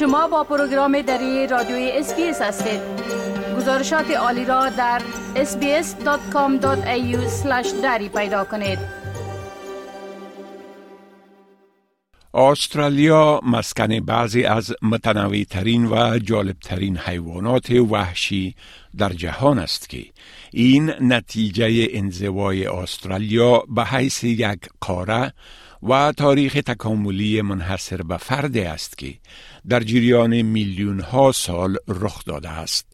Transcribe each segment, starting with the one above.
شما با پروگرام دری رادیوی SBS هستید. گزارشات عالی را در sbs.com.au دری پیدا کنید. استرالیا مسکن بعضی از متنوع ترین و جالب ترین حیوانات وحشی در جهان است که این نتیجه انزوای استرالیا به حیث یک قاره و تاریخ تکاملی منحصر به فرد است که در جریان میلیون ها سال رخ داده است.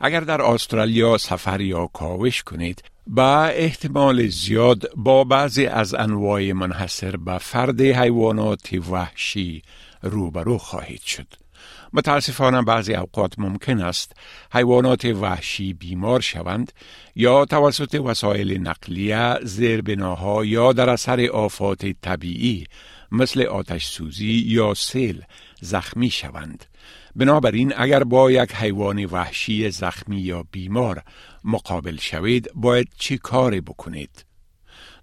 اگر در استرالیا سفر یا کاوش کنید با احتمال زیاد با بعضی از انواع منحصر به فرد حیوانات وحشی روبرو خواهید شد. متاسفانه بعضی اوقات ممکن است حیوانات وحشی بیمار شوند یا توسط وسایل نقلیه زیربناها یا در اثر آفات طبیعی مثل آتش سوزی یا سیل زخمی شوند. بنابراین اگر با یک حیوان وحشی زخمی یا بیمار مقابل شوید باید چی کاری بکنید؟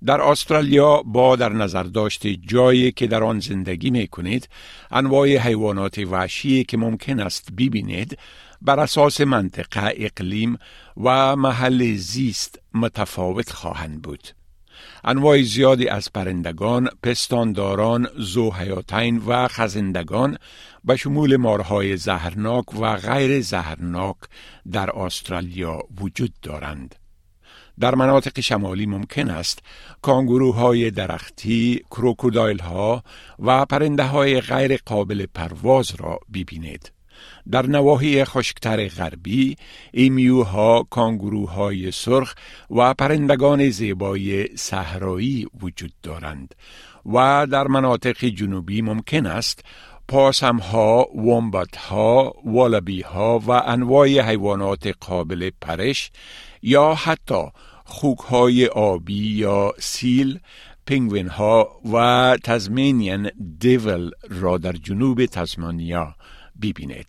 در استرالیا با در نظر داشت جایی که در آن زندگی می کنید انواع حیوانات وحشی که ممکن است ببینید بر اساس منطقه اقلیم و محل زیست متفاوت خواهند بود. انواع زیادی از پرندگان، پستانداران، زوحیاتین و خزندگان به شمول مارهای زهرناک و غیر زهرناک در استرالیا وجود دارند. در مناطق شمالی ممکن است کانگوروهای درختی، کروکودایل ها و پرنده های غیر قابل پرواز را ببینید. در نواحی خشکتر غربی ایمیوها، کانگوروهای سرخ و پرندگان زیبای صحرایی وجود دارند و در مناطق جنوبی ممکن است پاسم ها، ومبات ها، والبی ها و انواع حیوانات قابل پرش یا حتی خوک های آبی یا سیل، پینگوین ها و تزمینین دیول را در جنوب تزمانیا ببینید.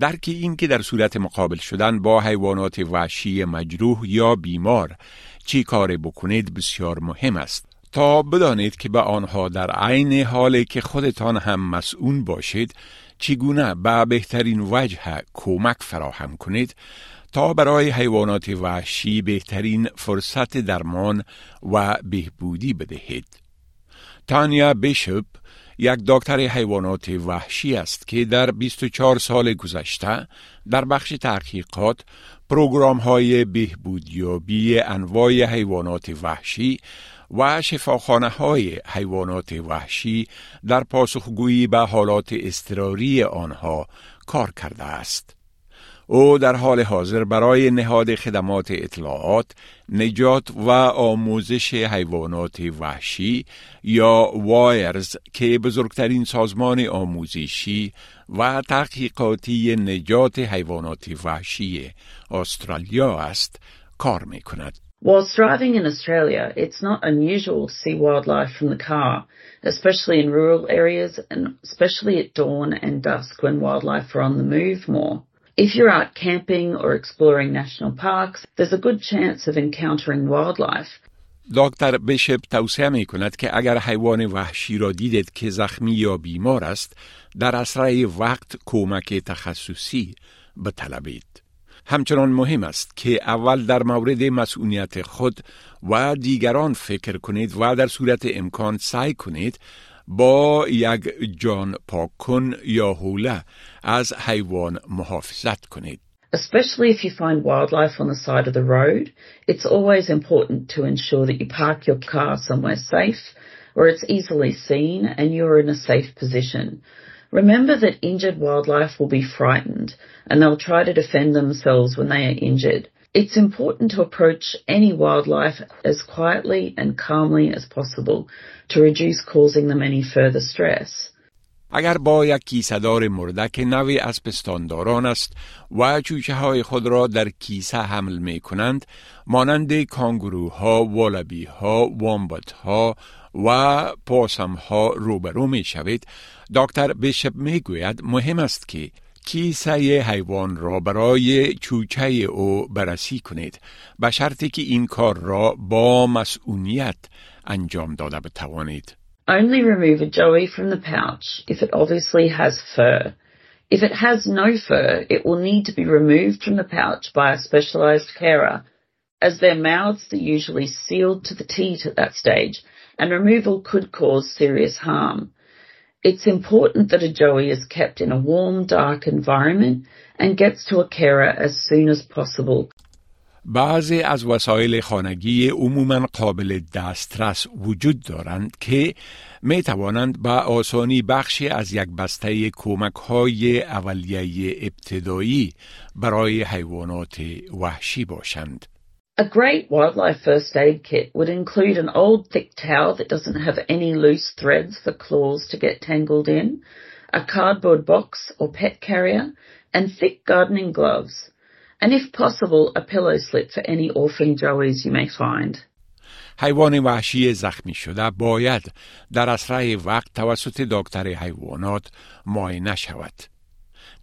درک این که در صورت مقابل شدن با حیوانات وحشی مجروح یا بیمار چی کار بکنید بسیار مهم است تا بدانید که به آنها در عین حالی که خودتان هم مسئول باشید چگونه به بهترین وجه کمک فراهم کنید تا برای حیوانات وحشی بهترین فرصت درمان و بهبودی بدهید. تانیا بیشپ یک دکتر حیوانات وحشی است که در 24 سال گذشته در بخش تحقیقات پروگرام های بهبودیابی انواع حیوانات وحشی و شفاخانه های حیوانات وحشی در پاسخگویی به حالات استراری آنها کار کرده است. او در حال حاضر برای نهاد خدمات اطلاعات، نجات و آموزش حیوانات وحشی یا وایرز که بزرگترین سازمان آموزشی و تحقیقاتی نجات حیوانات وحشی استرالیا است کار می کند. Whilst driving in Australia, it's not unusual to see wildlife from the car, especially in rural areas and especially at dawn and dusk when wildlife are on the move more. If you're out camping or exploring national parks, there's a good chance of encountering wildlife. دکتر بشپ توصیه می کند که اگر حیوان وحشی را دیدید که زخمی یا بیمار است در اسرع وقت کمک تخصصی بطلبید. همچنان مهم است که اول در مورد مسئولیت خود و دیگران فکر کنید و در صورت امکان سعی کنید با یک جان پاکن یا حوله از حیوان محافظت کنید. Especially if you find wildlife on the side of the road, it's always important to ensure that you park your car somewhere safe where it's easily seen and you're in a safe position. Remember that injured wildlife will be frightened and they'll try to defend themselves when they are injured. It's important to approach any wildlife as quietly and calmly as possible to reduce causing them any further stress. اگر با یک کیسهدار مردک نوی از پستانداران است و چوچه های خود را در کیسه حمل می کنند مانند کانگروها، والبی ها، وامبت ها و پاسم ها روبرو می شوید دکتر بشپ می گوید مهم است که کیسه حیوان را برای چوچه او بررسی کنید به شرطی که این کار را با مسئولیت انجام داده بتوانید. Only remove a joey from the pouch if it obviously has fur. If it has no fur, it will need to be removed from the pouch by a specialised carer, as their mouths are usually sealed to the teat at that stage, and removal could cause serious harm. It's important that a joey is kept in a warm, dark environment and gets to a carer as soon as possible. بعضی از وسایل خانگی عموما قابل دسترس وجود دارند که می توانند با آسانی بخشی از یک بسته کمک های اولیه ابتدایی برای حیوانات وحشی باشند. A great wildlife first aid kit would include an old thick towel that doesn't have any loose threads for claws to get tangled in, a cardboard box or pet carrier, and thick gardening gloves. and if possible, a pillow slip for any orphan joeys you may find. حیوان وحشی زخمی شده باید در اسرع وقت توسط دکتر حیوانات معاینه شود.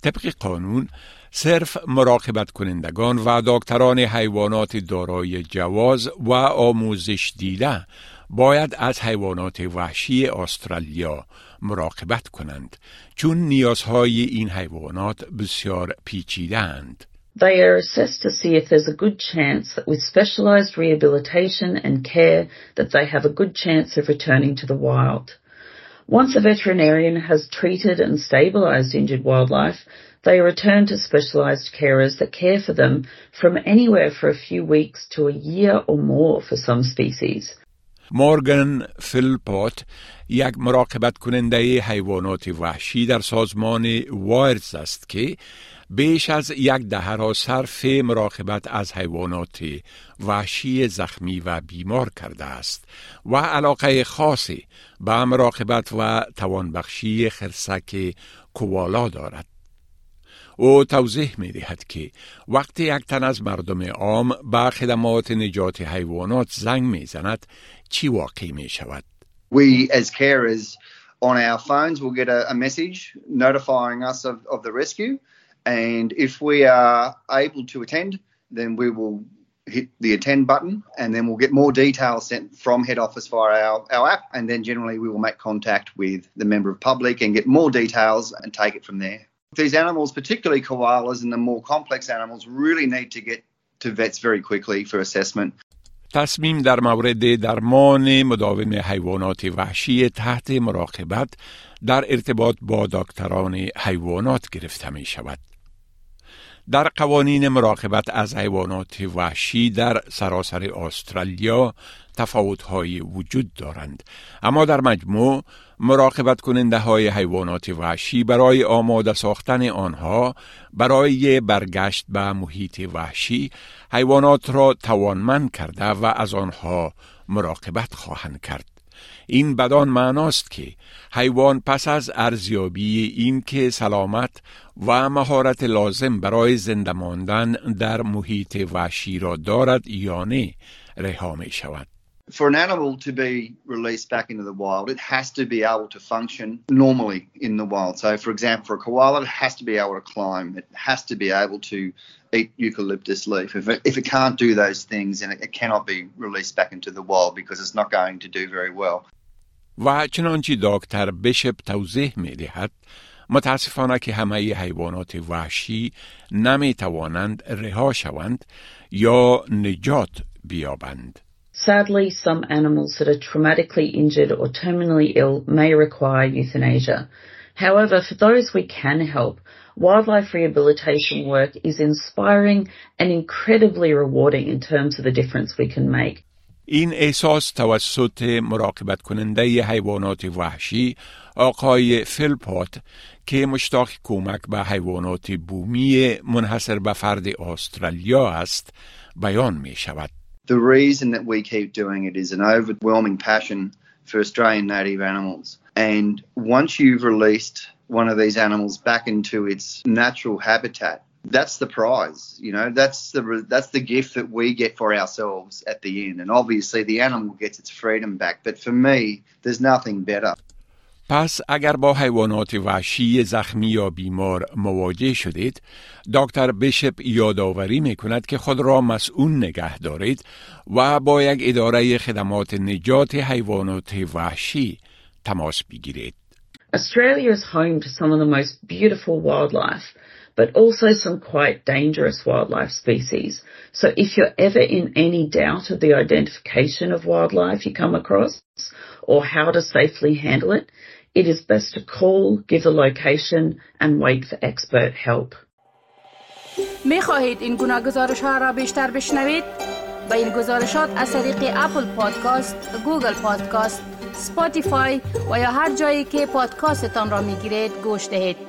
طبق قانون صرف مراقبت کنندگان و دکتران حیوانات دارای جواز و آموزش دیده باید از حیوانات وحشی استرالیا مراقبت کنند چون نیازهای این حیوانات بسیار پیچیده اند. They are assessed to see if there's a good chance that with specialised rehabilitation and care that they have a good chance of returning to the wild. Once a veterinarian has treated and stabilised injured wildlife, they are returned to specialised carers that care for them from anywhere for a few weeks to a year or more for some species. مورگان فیلپوت یک مراقبت کننده حیوانات وحشی در سازمان وایرز است که بیش از یک دهه را صرف مراقبت از حیوانات وحشی زخمی و بیمار کرده است و علاقه خاصی به مراقبت و توانبخشی خرسک کوالا دارد. او توضیح می دهد که وقتی یک تن از مردم عام به خدمات نجات حیوانات زنگ می زند چی واقع می شود؟ We as carers on our phones will get a, a message notifying us of, of the rescue And if we are able to attend, then we will hit the attend button and then we'll get more details sent from head office via our, our app. And then generally we will make contact with the member of public and get more details and take it from there. These animals, particularly koalas and the more complex animals, really need to get to vets very quickly for assessment. تصمیم در مورد درمان مداوم حیوانات وحشی تحت مراقبت در ارتباط با دکتران حیوانات گرفته می شود. در قوانین مراقبت از حیوانات وحشی در سراسر استرالیا تفاوت‌های وجود دارند. اما در مجموع مراقبت کننده های حیوانات وحشی برای آماده ساختن آنها برای برگشت به محیط وحشی حیوانات را توانمند کرده و از آنها مراقبت خواهند کرد. این بدان معناست که حیوان پس از ارزیابی این که سلامت و مهارت لازم برای زنده ماندن در محیط وحشی را دارد یا نه رها می شود. For an animal to be released back into the wild, it has to be able to function normally in the wild. So, for example, for a koala, it has to be able to climb. It has to be able to eat eucalyptus leaf. If it, if it can't do those things, then it, it cannot be released back into the wild because it's not going to do very well. و چنانچه دکتر بشپ توضیح می دهد متاسفانه که همه حیوانات وحشی نمی توانند رها شوند یا نجات بیابند. Sadly, some animals that are traumatically injured or terminally ill may require euthanasia. However, for those we can help, wildlife rehabilitation work is inspiring and incredibly rewarding in terms of the difference we can make. این احساس توسط مراقبت کننده حیوانات وحشی آقای فلپات که مشتاق کمک به حیوانات بومی منحصر به فرد استرالیا است بیان می شود. The reason that we keep doing it is an overwhelming passion for Australian native animals. And once you've released one of these animals back into its natural habitat, that's the prize. You know, that's the that's the gift that we get for ourselves at the end. And obviously, the animal gets its freedom back. But for me, there's nothing better. پس اگر با حیوانات وحشی زخمی یا بیمار مواجه شدید دکتر بشپ یادآوری می کند که خود را مسئول نگه دارید و با یک اداره خدمات نجات حیوانات وحشی تماس بگیرید Australia is home to some of the most beautiful wildlife, but also some quite dangerous wildlife species. So if you're ever in any doubt of the identification of wildlife you come across or how to safely handle it, it is best to call, give the location and wait for expert help. می خواهید این گناه گزارش ها را بیشتر بشنوید؟ با این گزارشات از طریق اپل پادکاست، گوگل پادکاست، سپاتیفای و یا هر جایی که پادکاستتان را می گیرید گوش دهید.